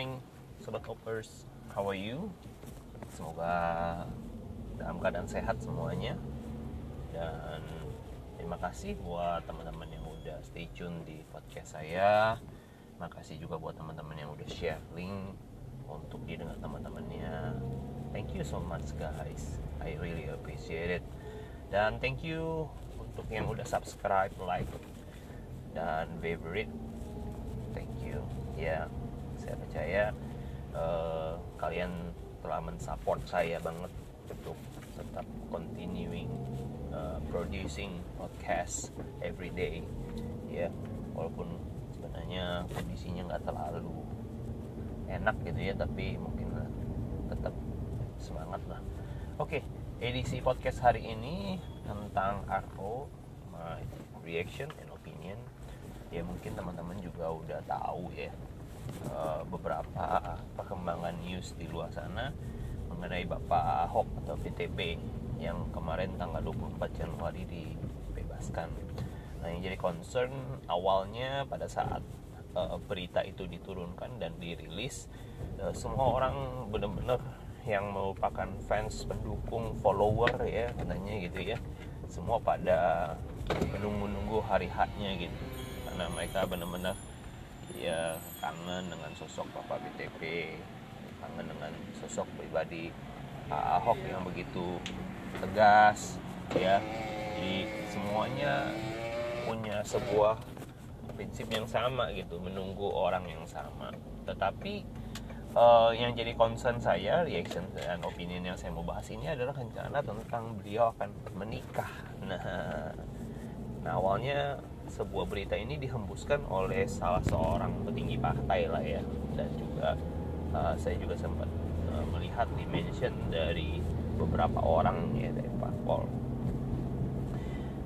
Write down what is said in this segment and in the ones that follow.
morning, sobat hoppers. How are you? Semoga dalam keadaan sehat semuanya. Dan terima kasih buat teman-teman yang udah stay tune di podcast saya. Makasih juga buat teman-teman yang udah share link untuk didengar teman-temannya. Thank you so much guys. I really appreciate it. Dan thank you untuk yang udah subscribe, like, dan favorite. Thank you. Ya, saya percaya uh, kalian telah mensupport saya banget untuk tetap continuing uh, producing podcast every day. Ya, walaupun sebenarnya kondisinya nggak terlalu enak gitu ya, tapi mungkin tetap semangat lah. Oke, okay, edisi podcast hari ini tentang Arko my reaction and opinion ya mungkin teman-teman juga udah tahu ya uh, beberapa perkembangan news di luar sana mengenai Bapak Ahok atau PTB yang kemarin tanggal 24 Januari dibebaskan. Nah, yang jadi concern awalnya pada saat uh, berita itu diturunkan dan dirilis, uh, semua orang benar-benar yang merupakan fans, pendukung, follower ya katanya gitu ya, semua pada menunggu-nunggu hari haknya gitu karena mereka benar-benar ya kangen dengan sosok Bapak BTP kangen dengan sosok pribadi Pak Ahok yang begitu tegas ya jadi semuanya punya sebuah prinsip yang sama gitu menunggu orang yang sama tetapi uh, yang jadi concern saya, reaction dan opinion yang saya mau bahas ini adalah rencana tentang beliau akan menikah. Nah, nah awalnya sebuah berita ini dihembuskan oleh salah seorang petinggi partai lah ya, dan juga uh, saya juga sempat uh, melihat di mention dari beberapa orang ya dari parpol.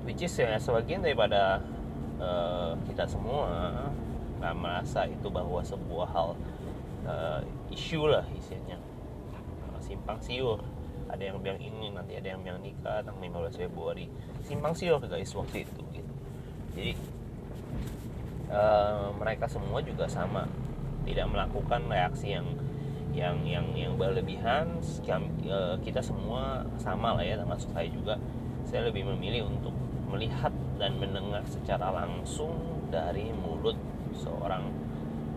Which is ya sebagian daripada uh, kita semua nggak merasa itu bahwa sebuah hal uh, isu lah isinya. Simpang siur. Ada yang bilang ini nanti ada yang bilang nikah tanggal 15 Februari. Simpang siur guys waktu itu jadi uh, mereka semua juga sama. Tidak melakukan reaksi yang yang yang yang berlebihan. Kita semua sama lah ya termasuk saya juga. Saya lebih memilih untuk melihat dan mendengar secara langsung dari mulut seorang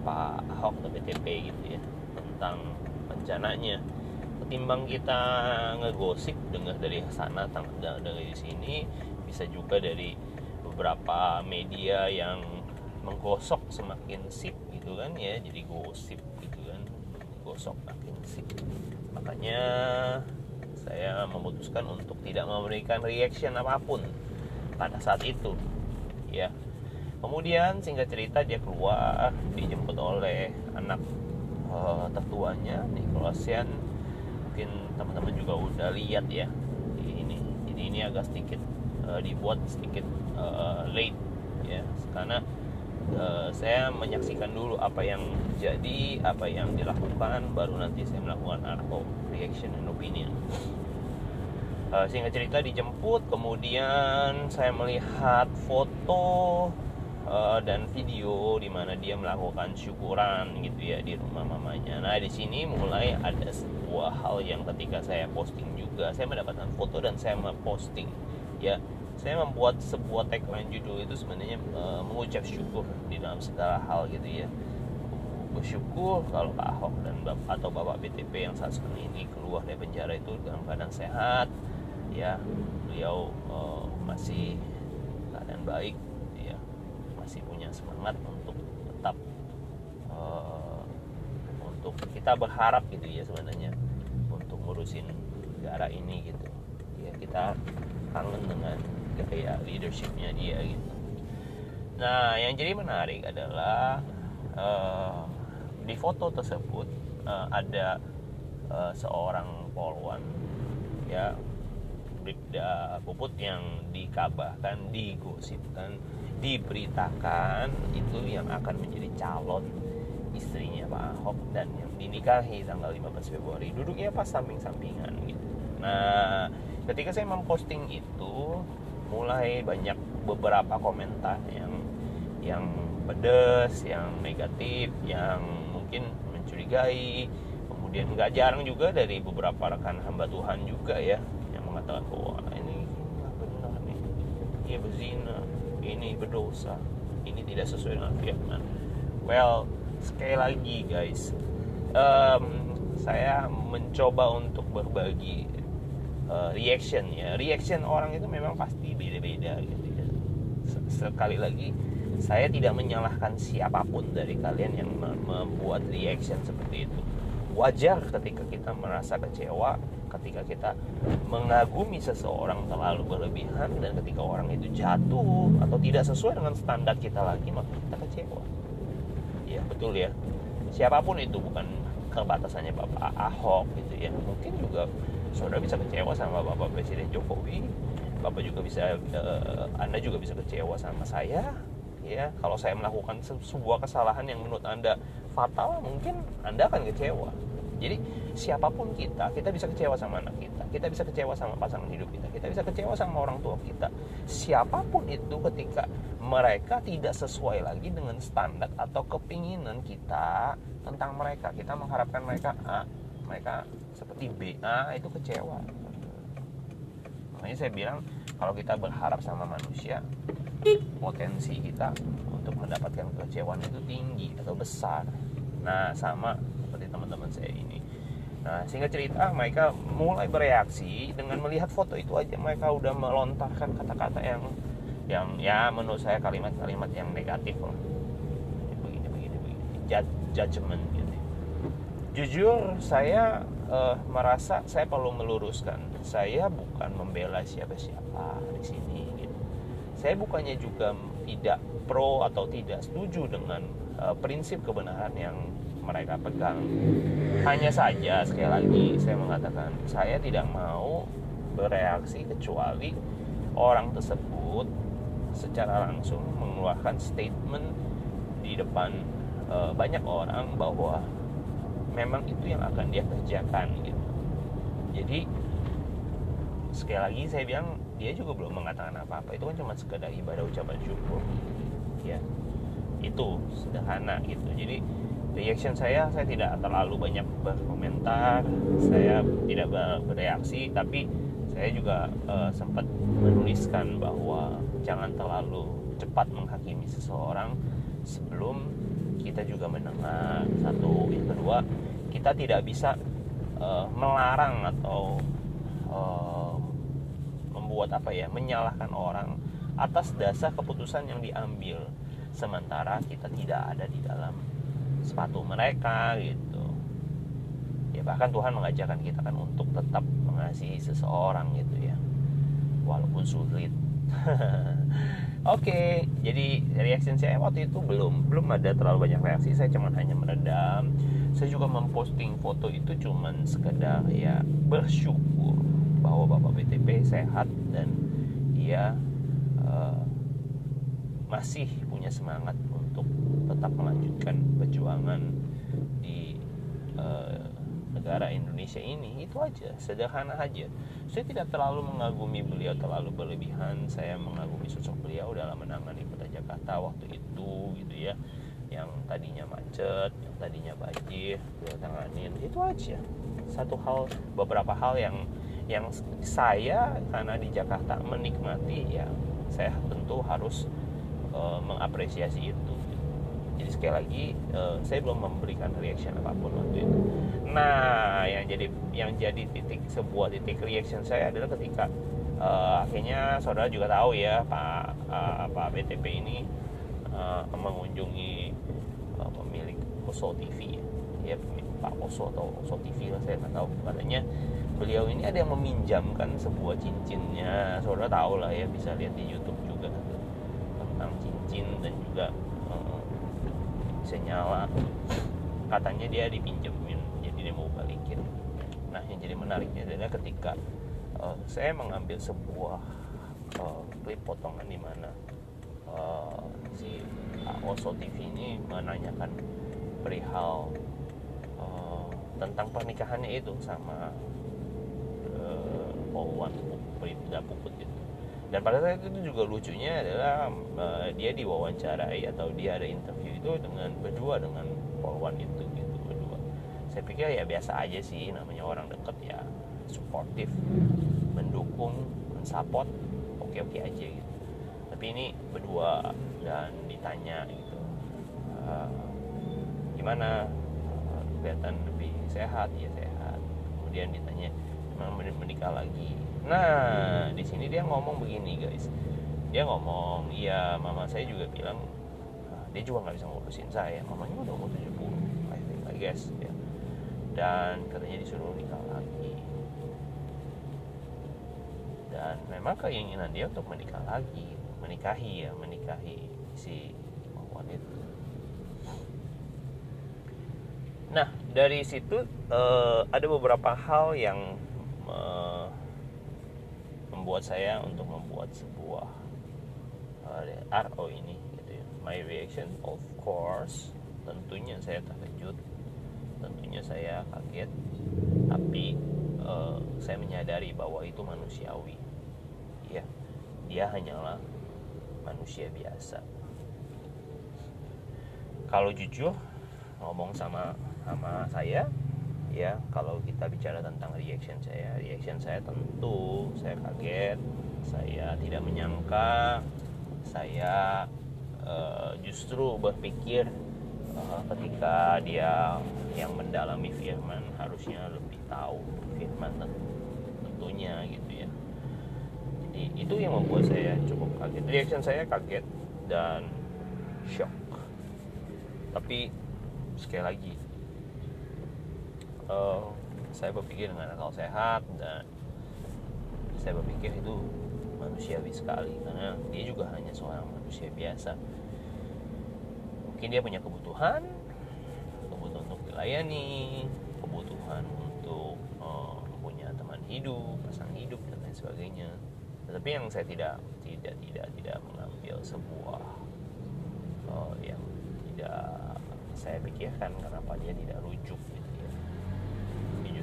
Pak Ahok atau BTP gitu ya tentang rencananya. Ketimbang kita ngegosip dengar dari sana dari sini bisa juga dari beberapa media yang menggosok semakin sip gitu kan ya jadi gosip gitu kan gosok makin sip. Makanya saya memutuskan untuk tidak memberikan reaction apa pun pada saat itu ya. Kemudian singkat cerita dia keluar dijemput oleh anak uh, tertuanya Nikolasian mungkin teman-teman juga udah lihat ya ini. Ini agak sedikit uh, dibuat sedikit uh, late ya karena uh, saya menyaksikan dulu apa yang jadi apa yang dilakukan baru nanti saya melakukan arco reaction and opinion uh, singkat cerita dijemput kemudian saya melihat foto uh, dan video di mana dia melakukan syukuran gitu ya di rumah mamanya. Nah di sini mulai ada sebuah hal yang ketika saya posting juga, saya mendapatkan foto dan saya memposting ya. Saya membuat sebuah tagline judul itu sebenarnya uh, mengucap syukur di dalam segala hal gitu ya. Bersyukur kalau Pak Ahok dan Bapak, atau Bapak BTP yang saat ini keluar dari penjara itu dalam keadaan sehat, ya beliau uh, masih keadaan baik masih punya semangat untuk tetap uh, untuk kita berharap gitu ya sebenarnya untuk ngurusin negara ini gitu ya kita kangen dengan gaya leadershipnya dia gitu nah yang jadi menarik adalah uh, di foto tersebut uh, ada uh, seorang polwan ya Bribda Puput yang dikabarkan digosipkan diberitakan itu yang akan menjadi calon istrinya Pak Ahok dan yang dinikahi tanggal 15 Februari duduknya pas samping-sampingan gitu. Nah, ketika saya memposting itu mulai banyak beberapa komentar yang yang pedes, yang negatif, yang mungkin curigai kemudian nggak jarang juga dari beberapa rekan hamba Tuhan juga ya yang mengatakan bahwa ini nggak benar nih. Ia berzina ini berdosa ini tidak sesuai dengan firman. Well sekali lagi guys um, saya mencoba untuk berbagi uh, reaction ya. Reaction orang itu memang pasti beda-beda gitu ya. Sekali lagi saya tidak menyalahkan siapa pun dari kalian yang membuat reaction seperti itu. Wajar ketika kita merasa kecewa ketika kita mengagumi seseorang terlalu berlebihan dan ketika orang itu jatuh atau tidak sesuai dengan standar kita lagi maka kita kecewa. Ya betul ya. Siapa pun itu bukan kebatasannya Bapak Ahok gitu ya. Mungkin juga saudara bisa kecewa sama Bapak Presiden Jokowi Bapak juga bisa uh, Anda juga bisa kecewa sama saya ya. Kalau saya melakukan sebuah kesalahan yang menurut anda fatal mungkin anda akan kecewa. Jadi siapa pun kita kita bisa kecewa sama anak kita kita bisa kecewa sama pasangan hidup kita kita bisa kecewa sama orang tua kita. Siapa pun itu ketika mereka tidak sesuai lagi dengan standar atau kepinginan kita tentang mereka kita mengharapkan mereka A mereka seperti B A itu kecewa. Makanya saya bilang kalau kita berharap sama manusia potensi kita untuk mendapatkan kekecewaan itu tinggi atau besar. Nah sama seperti teman-teman saya ini. Nah sehingga cerita mereka mulai bereaksi dengan melihat foto itu aja. Mereka udah melontarkan kata-kata yang yang ya menurut saya kalimat-kalimat yang negatif lah. Begini begini begini. Judgment gitu. Jujur saya uh, merasa saya perlu meluruskan saya bukan membela siapa-siapa di sini saya bukannya juga tidak pro atau tidak setuju dengan uh, prinsip kebenaran yang mereka pegang. Hanya saja sekali lagi saya mengatakan saya tidak mau bereaksi kecuali orang tersebut secara langsung mengeluarkan statement di depan uh, banyak orang bahwa memang itu yang akan dia kerjakan gitu. Jadi sekali lagi saya bilang dia juga belum mengatakan apa-apa. Itu kan cuma sekedar ibadah ucapan syukur. Ya itu sederhana gitu. Jadi reaction saya saya tidak terlalu banyak berkomentar saya tidak bereaksi tapi saya juga uh, sempat menuliskan bahwa jangan terlalu cepat menghakimi seseorang sebelum kita juga mendengar. Satu. Yang kedua kita tidak bisa uh, melarang atau uh, membuat apa ya menyalahkan orang atas dasar keputusan yang diambil. Sementara kita tidak ada di dalam sepatu mereka gitu. Ya bahkan Tuhan mengajarkan kita kan untuk tetap mengasihi seseorang gitu ya. Walaupun sulit Oke, jadi reaction saya waktu itu belum belum ada terlalu banyak reaksi. Saya cuma hanya meredam. Saya juga memposting foto itu cuma sekedar ya bersyukur bahwa Bapak BTP sehat dan ia uh, masih punya semangat untuk tetap melanjutkan perjuangan di uh, negara Indonesia ini itu aja sederhana aja. Saya tidak terlalu mengagumi beliau terlalu berlebihan saya mengagumi sosok beliau dalam menangani kota Jakarta waktu itu gitu ya. Yang tadinya macet yang tadinya banjir beliau tanganin itu aja. Satu hal beberapa hal yang yang saya karena di Jakarta menikmati ya saya tentu harus uh, mengapresiasi itu jadi sekali lagi uh, saya belum memberikan reaction apa pun waktu itu. Nah yang jadi yang jadi titik sebuah titik reaction saya adalah ketika uh, akhirnya saudara juga tahu ya pak uh, pak BTP ini uh, mengunjungi uh, pemilik Oso TV ya, ya Pak Oso atau Oso TV lah saya nggak tahu katanya beliau ini ada yang meminjamkan sebuah cincinnya. Saudara tahu lah ya bisa lihat di YouTube juga tentang cincin dan senyala katanya dia dipinjemin jadi dia mau balikin. Nah yang jadi menariknya adalah ketika uh, saya mengambil sebuah uh, klip potongan di mana uh, si Oso TV ini menanyakan perihal uh, tentang pernikahannya itu sama Polwan Bribda Puput itu dan pada saat itu juga lucunya adalah uh, dia diwawancarai atau dia ada interview itu dengan berdua dengan Polwan itu gitu berdua. Saya pikir ya biasa aja sih namanya orang deket ya suportif mendukung mensupport oke oke aja gitu. Tapi ini berdua dan ditanya gitu uh, gimana? Uh, kelihatan lebih sehat? Ya sehat. Kemudian ditanya memang menikah lagi. Nah di sini dia ngomong begini guys. Dia ngomong iya mama saya juga bilang nah, dia juga nggak bisa ngurusin saya. Mamanya udah umur 70 I think I guess ya. Dan katanya disuruh nikah lagi. Dan memang keinginan dia untuk menikah lagi menikahi ya menikahi si wanita nah dari situ uh, ada beberapa hal yang uh, membuat saya untuk membuat sebuah uh, RO ini gitu ya. My reaction of course tentunya saya terkejut. Tentunya saya kaget. Tapi uh, saya menyadari bahwa itu manusiawi. Ya dia hanyalah manusia biasa. Kalau jujur ngomong sama sama saya ya kalau kita bicara tentang reaction saya. Reaction saya tentu saya kaget saya tidak menyangka saya uh, justru berpikir uh, ketika dia yang mendalami firman harusnya lebih tahu firman tentunya gitu ya. Jadi itu yang membuat saya cukup kaget. Reaction saya kaget dan shock. Tapi sekali lagi uh, saya berpikir dengan akal sehat dan saya berpikir itu manusiawi sekali. Karena dia juga hanya seorang manusia biasa. Mungkin dia punya kebutuhan kebutuhan untuk dilayani kebutuhan untuk uh, punya teman hidup pasang hidup dan lain sebagainya. Tetapi yang saya tidak tidak tidak tidak mengambil sebuah uh, yang tidak saya pikirkan kenapa dia tidak rujuk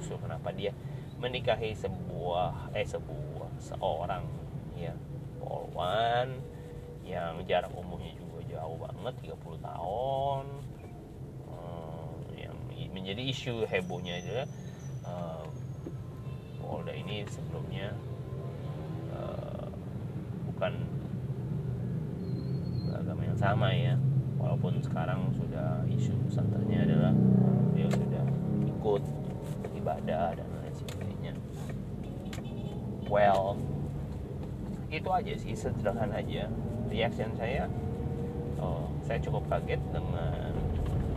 justru kenapa dia menikahi sebuah eh sebuah seorang ya. Polwan yang jarak umurnya juga jauh banget 30 tahun. Uh, yang menjadi isu hebohnya adalah uh, Polda ini sebelumnya uh, bukan agama yang sama ya. Walaupun sekarang sudah isu santernya adalah dia sudah ikut ibadah dan lain sebagainya. Well itu aja sih sederhana aja. Reaction saya oh, saya cukup kaget dengan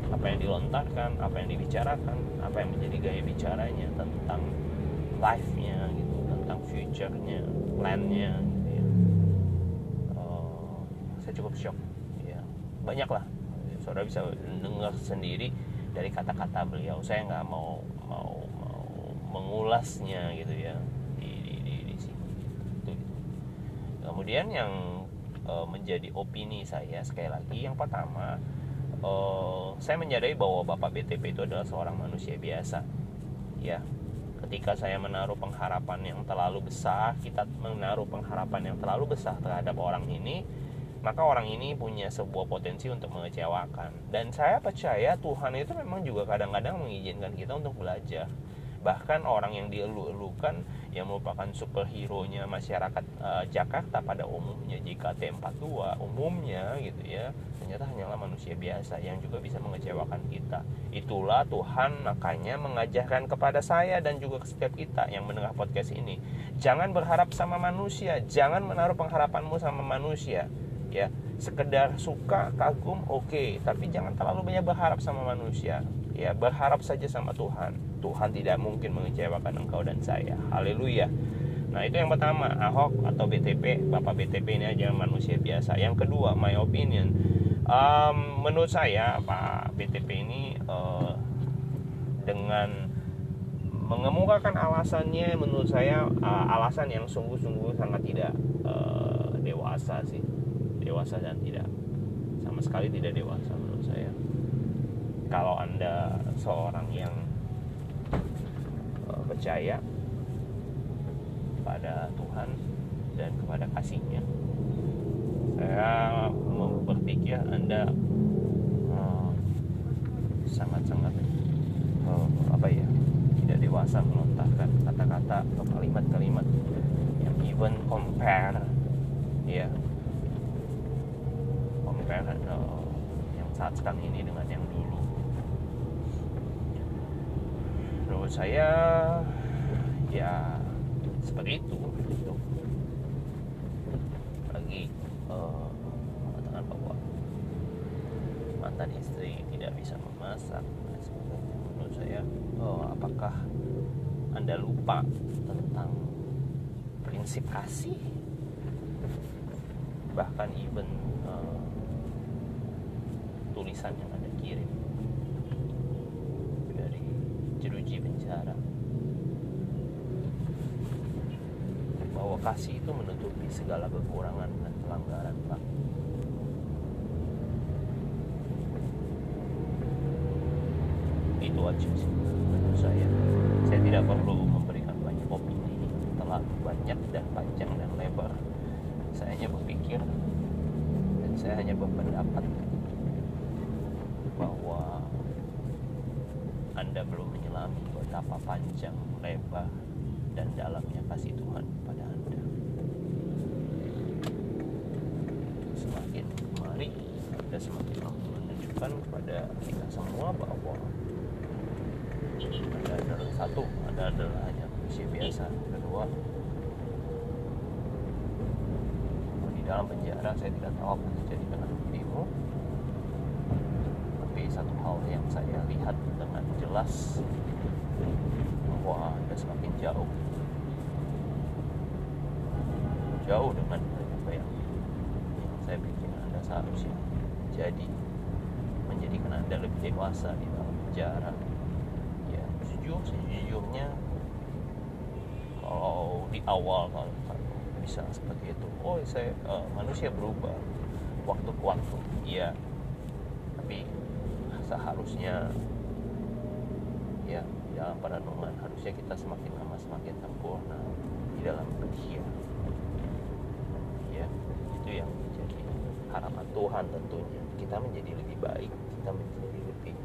apa yang dilontarkan apa yang dibicarakan apa yang menjadi gaya bicaranya tentang life-nya gitu tentang future-nya plan-nya gitu ya. Oh, saya cukup shock ya. Banyak lah saudara bisa dengar sendiri dari kata-kata beliau. Saya nggak mau mau mau mengulasnya gitu ya. Kemudian yang uh, menjadi opini saya sekali lagi yang pertama uh, saya menyadari bahwa bapak BTP itu adalah seorang manusia biasa. Ya ketika saya menaruh pengharapan yang terlalu besar kita menaruh pengharapan yang terlalu besar terhadap orang ini maka orang ini punya sebuah potensi untuk mengecewakan. Dan saya percaya Tuhan itu memang juga kadang-kadang mengizinkan kita untuk belajar bahkan orang yang dielu-elukan yang merupakan superhero nya masyarakat uh, Jakarta pada umumnya JKT 42 umumnya gitu ya ternyata hanyalah manusia biasa yang juga bisa mengecewakan kita. Itulah Tuhan makanya mengajarkan kepada saya dan juga ke setiap kita yang mendengar podcast ini jangan berharap sama manusia jangan menaruh pengharapanmu sama manusia ya. Sekedar suka kagum oke okay. tapi jangan terlalu banyak berharap sama manusia ya. Berharap saja sama Tuhan Tuhan tidak mungkin mengecewakan engkau dan saya. Haleluya. Nah itu yang pertama Ahok atau BTP Bapak BTP ini aja manusia biasa. Yang kedua my opinion. Um, menurut saya Pak BTP ini uh, dengan mengemukakan alasannya menurut saya uh, alasan yang sungguh-sungguh sangat tidak uh, dewasa sih. Dewasa dan tidak sama sekali tidak dewasa menurut saya. Kalau anda seorang yang percaya pada Tuhan dan kepada kasihnya. Saya berpikir anda sangat-sangat uh, uh, apa ya tidak dewasa melontarkan kata-kata atau kalimat-kalimat yang even compare ya compare uh, yang saat sekarang ini dengan yang dulu menurut saya ya seperti itu gitu. lagi uh, mengatakan bahwa mantan istri tidak bisa memasak menurut saya oh, apakah anda lupa tentang prinsip kasih bahkan even uh, tulisan yang anda kirim dari jeruji penjara bahwa kasih itu menutupi segala kekurangan dan pelanggaran Pak. Itu aja sih menurut saya. Saya tidak perlu memberikan banyak opini terlalu banyak dan panjang dan lebar. Saya hanya berpikir dan saya hanya berpendapat bahwa anda belum menyelami betapa panjang lebar dan dalamnya kasih Tuhan pada anda semakin mari anda semakin menunjukkan kepada kita semua bahwa anda adalah satu anda adalah hanya manusia biasa kedua di dalam penjara saya tidak tahu apa yang terjadi dengan dirimu tapi satu hal yang saya lihat dengan jelas bahwa anda semakin jauh. Jauh dengan apa yang, yang saya pikir anda seharusnya jadi menjadikan anda lebih dewasa di dalam penjara. Ya jujur sejujurnya di awal kalau bisa seperti itu. Oh saya uh, manusia berubah. Waktu ke waktu iya. Tapi seharusnya ya dalam perenungan harusnya kita semakin lama semakin sempurna di dalam dia ya itu yang menjadi harapan Tuhan tentunya. Kita menjadi lebih baik kita menjadi lebih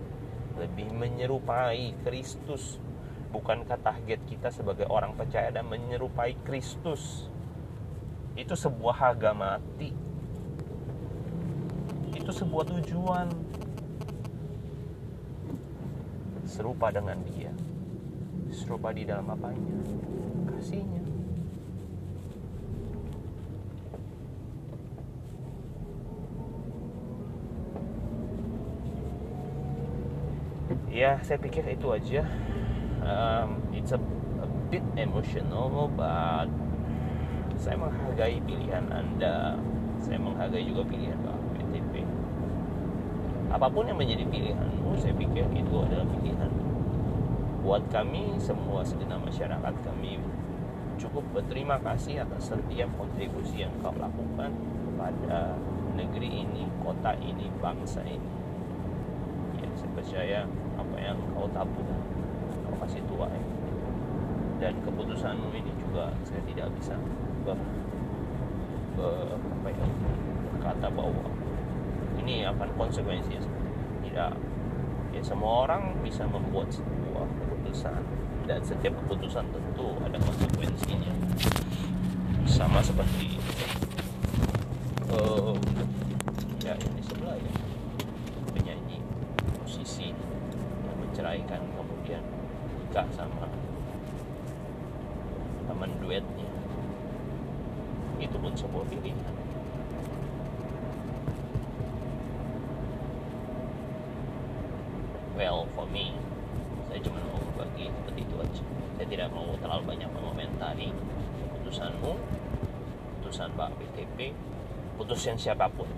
lebih menyerupai Kristus bukankah target kita sebagai orang percaya dan menyerupai Kristus? Itu sebuah harga mati. Itu sebuah tujuan. Serupa dengan dia. Serupa di dalam apanya? Kasihnya. Ya saya pikir itu aja um, it's a, a bit emotional but saya menghargai pilihan anda. Saya menghargai juga pilihan Pak PTP apa pun yang menjadi pilihanmu saya pikir itu adalah pilihan. Buat kami semua segenap masyarakat kami cukup berterima kasih atas setiap kontribusi yang kau lakukan kepada negeri ini, kota ini, bangsa ini. Ya, saya percaya apa yang kau tabung, kau kasih tuai. Dan keputusanmu ini juga saya tidak bisa ber, ber apa ya, berkata bahwa ini akan konsekuensinya tidak. Ya semua orang bisa membuat sebuah keputusan dan setiap keputusan tentu ada konsekuensinya. Sama seperti uh, ya di sebelah ya. Penyanyi musisi yang menceraikan kemudian nikah sama teman duetnya. Itu pun sebuah pilihan. Well for me saya cuma mau berbagi seperti itu aja. Saya tidak mau terlalu banyak mengomentari keputusanmu keputusan Pak BTP putusan siapa pun.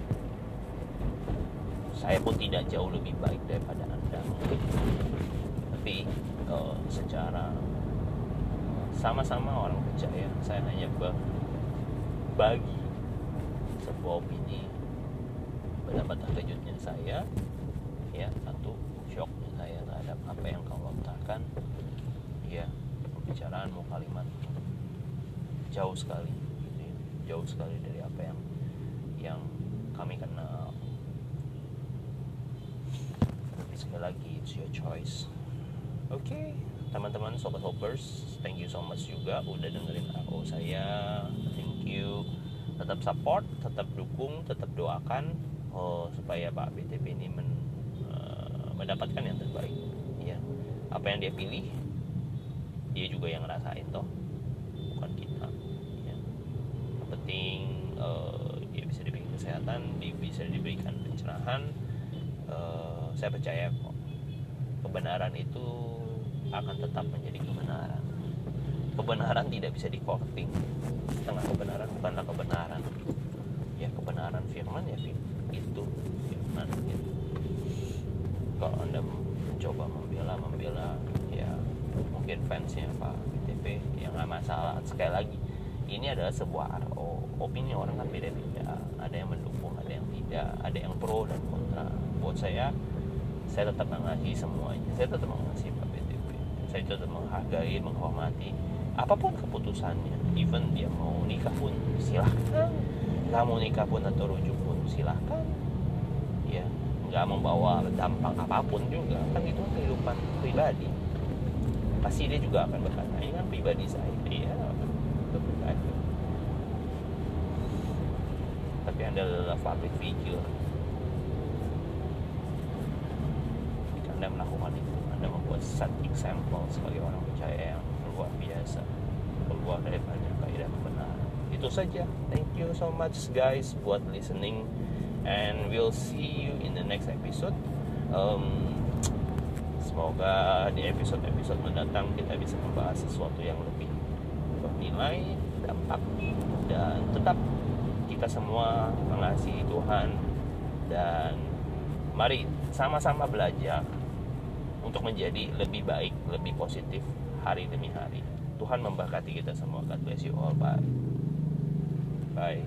Saya pun tidak jauh lebih baik daripada anda mungkin. Tapi uh, secara sama-sama orang percaya saya hanya berbagi sebuah opini pendapat terkejutnya saya ya satu shocknya saya terhadap apa yang kau lontarkan ya pembicaraanmu kalimat jauh sekali gitu ya. jauh sekali dari apa yang yang kami kenal tapi sekali lagi it's your choice oke teman-teman sobat hoppers thank you so much juga udah dengerin aku saya. Thank you. Tetap support tetap dukung tetap doakan oh, supaya Pak BTP ini men, uh, mendapatkan yang terbaik. Ya apa yang dia pilih dia juga yang ngerasain toh. Bukan kita. Ya. yang penting uh, dia bisa diberikan kesehatan dia bisa diberikan pencerahan uh, saya percaya kok. Kebenaran itu akan tetap menjadi kebenaran. Kebenaran tidak bisa di coping setengah kebenaran bukanlah kebenaran. Ya kebenaran firman ya itu firman gitu. kalau anda mencoba membela membela ya mungkin fansnya Pak BTP yang nggak masalah. Sekali lagi ini adalah sebuah opini orang kan beda-beda. Ada yang mendukung ada yang tidak. Ada yang pro dan kontra. Buat saya saya tetap mengasihi semuanya. Saya tetap mengasihi Pak BTP saya tetap menghargai menghormati apa pun keputusannya. Even dia mau nikah pun silahkan. Nggak mau nikah pun atau rujuk pun silahkan. Ya nggak membawa dampak apa pun juga. Kan itu kehidupan pribadi. Pasti dia juga akan berkata ini kan pribadi saya. Dia pribadi. Tapi anda adalah public figure. Anda melakukan itu anda membuat set example sebagai orang percaya yang luar biasa. Keluar dari banyak kaidah kebenaran itu saja. Thank you so much guys buat listening. And we'll see you in the next episode. Um, semoga di episode-episode mendatang kita bisa membahas sesuatu yang lebih bernilai dampak dan tetap kita semua mengasihi Tuhan. Dan mari sama-sama belajar untuk menjadi lebih baik, lebih positif hari demi hari. Tuhan memberkati kita semua. God bless you all. Bye. Bye.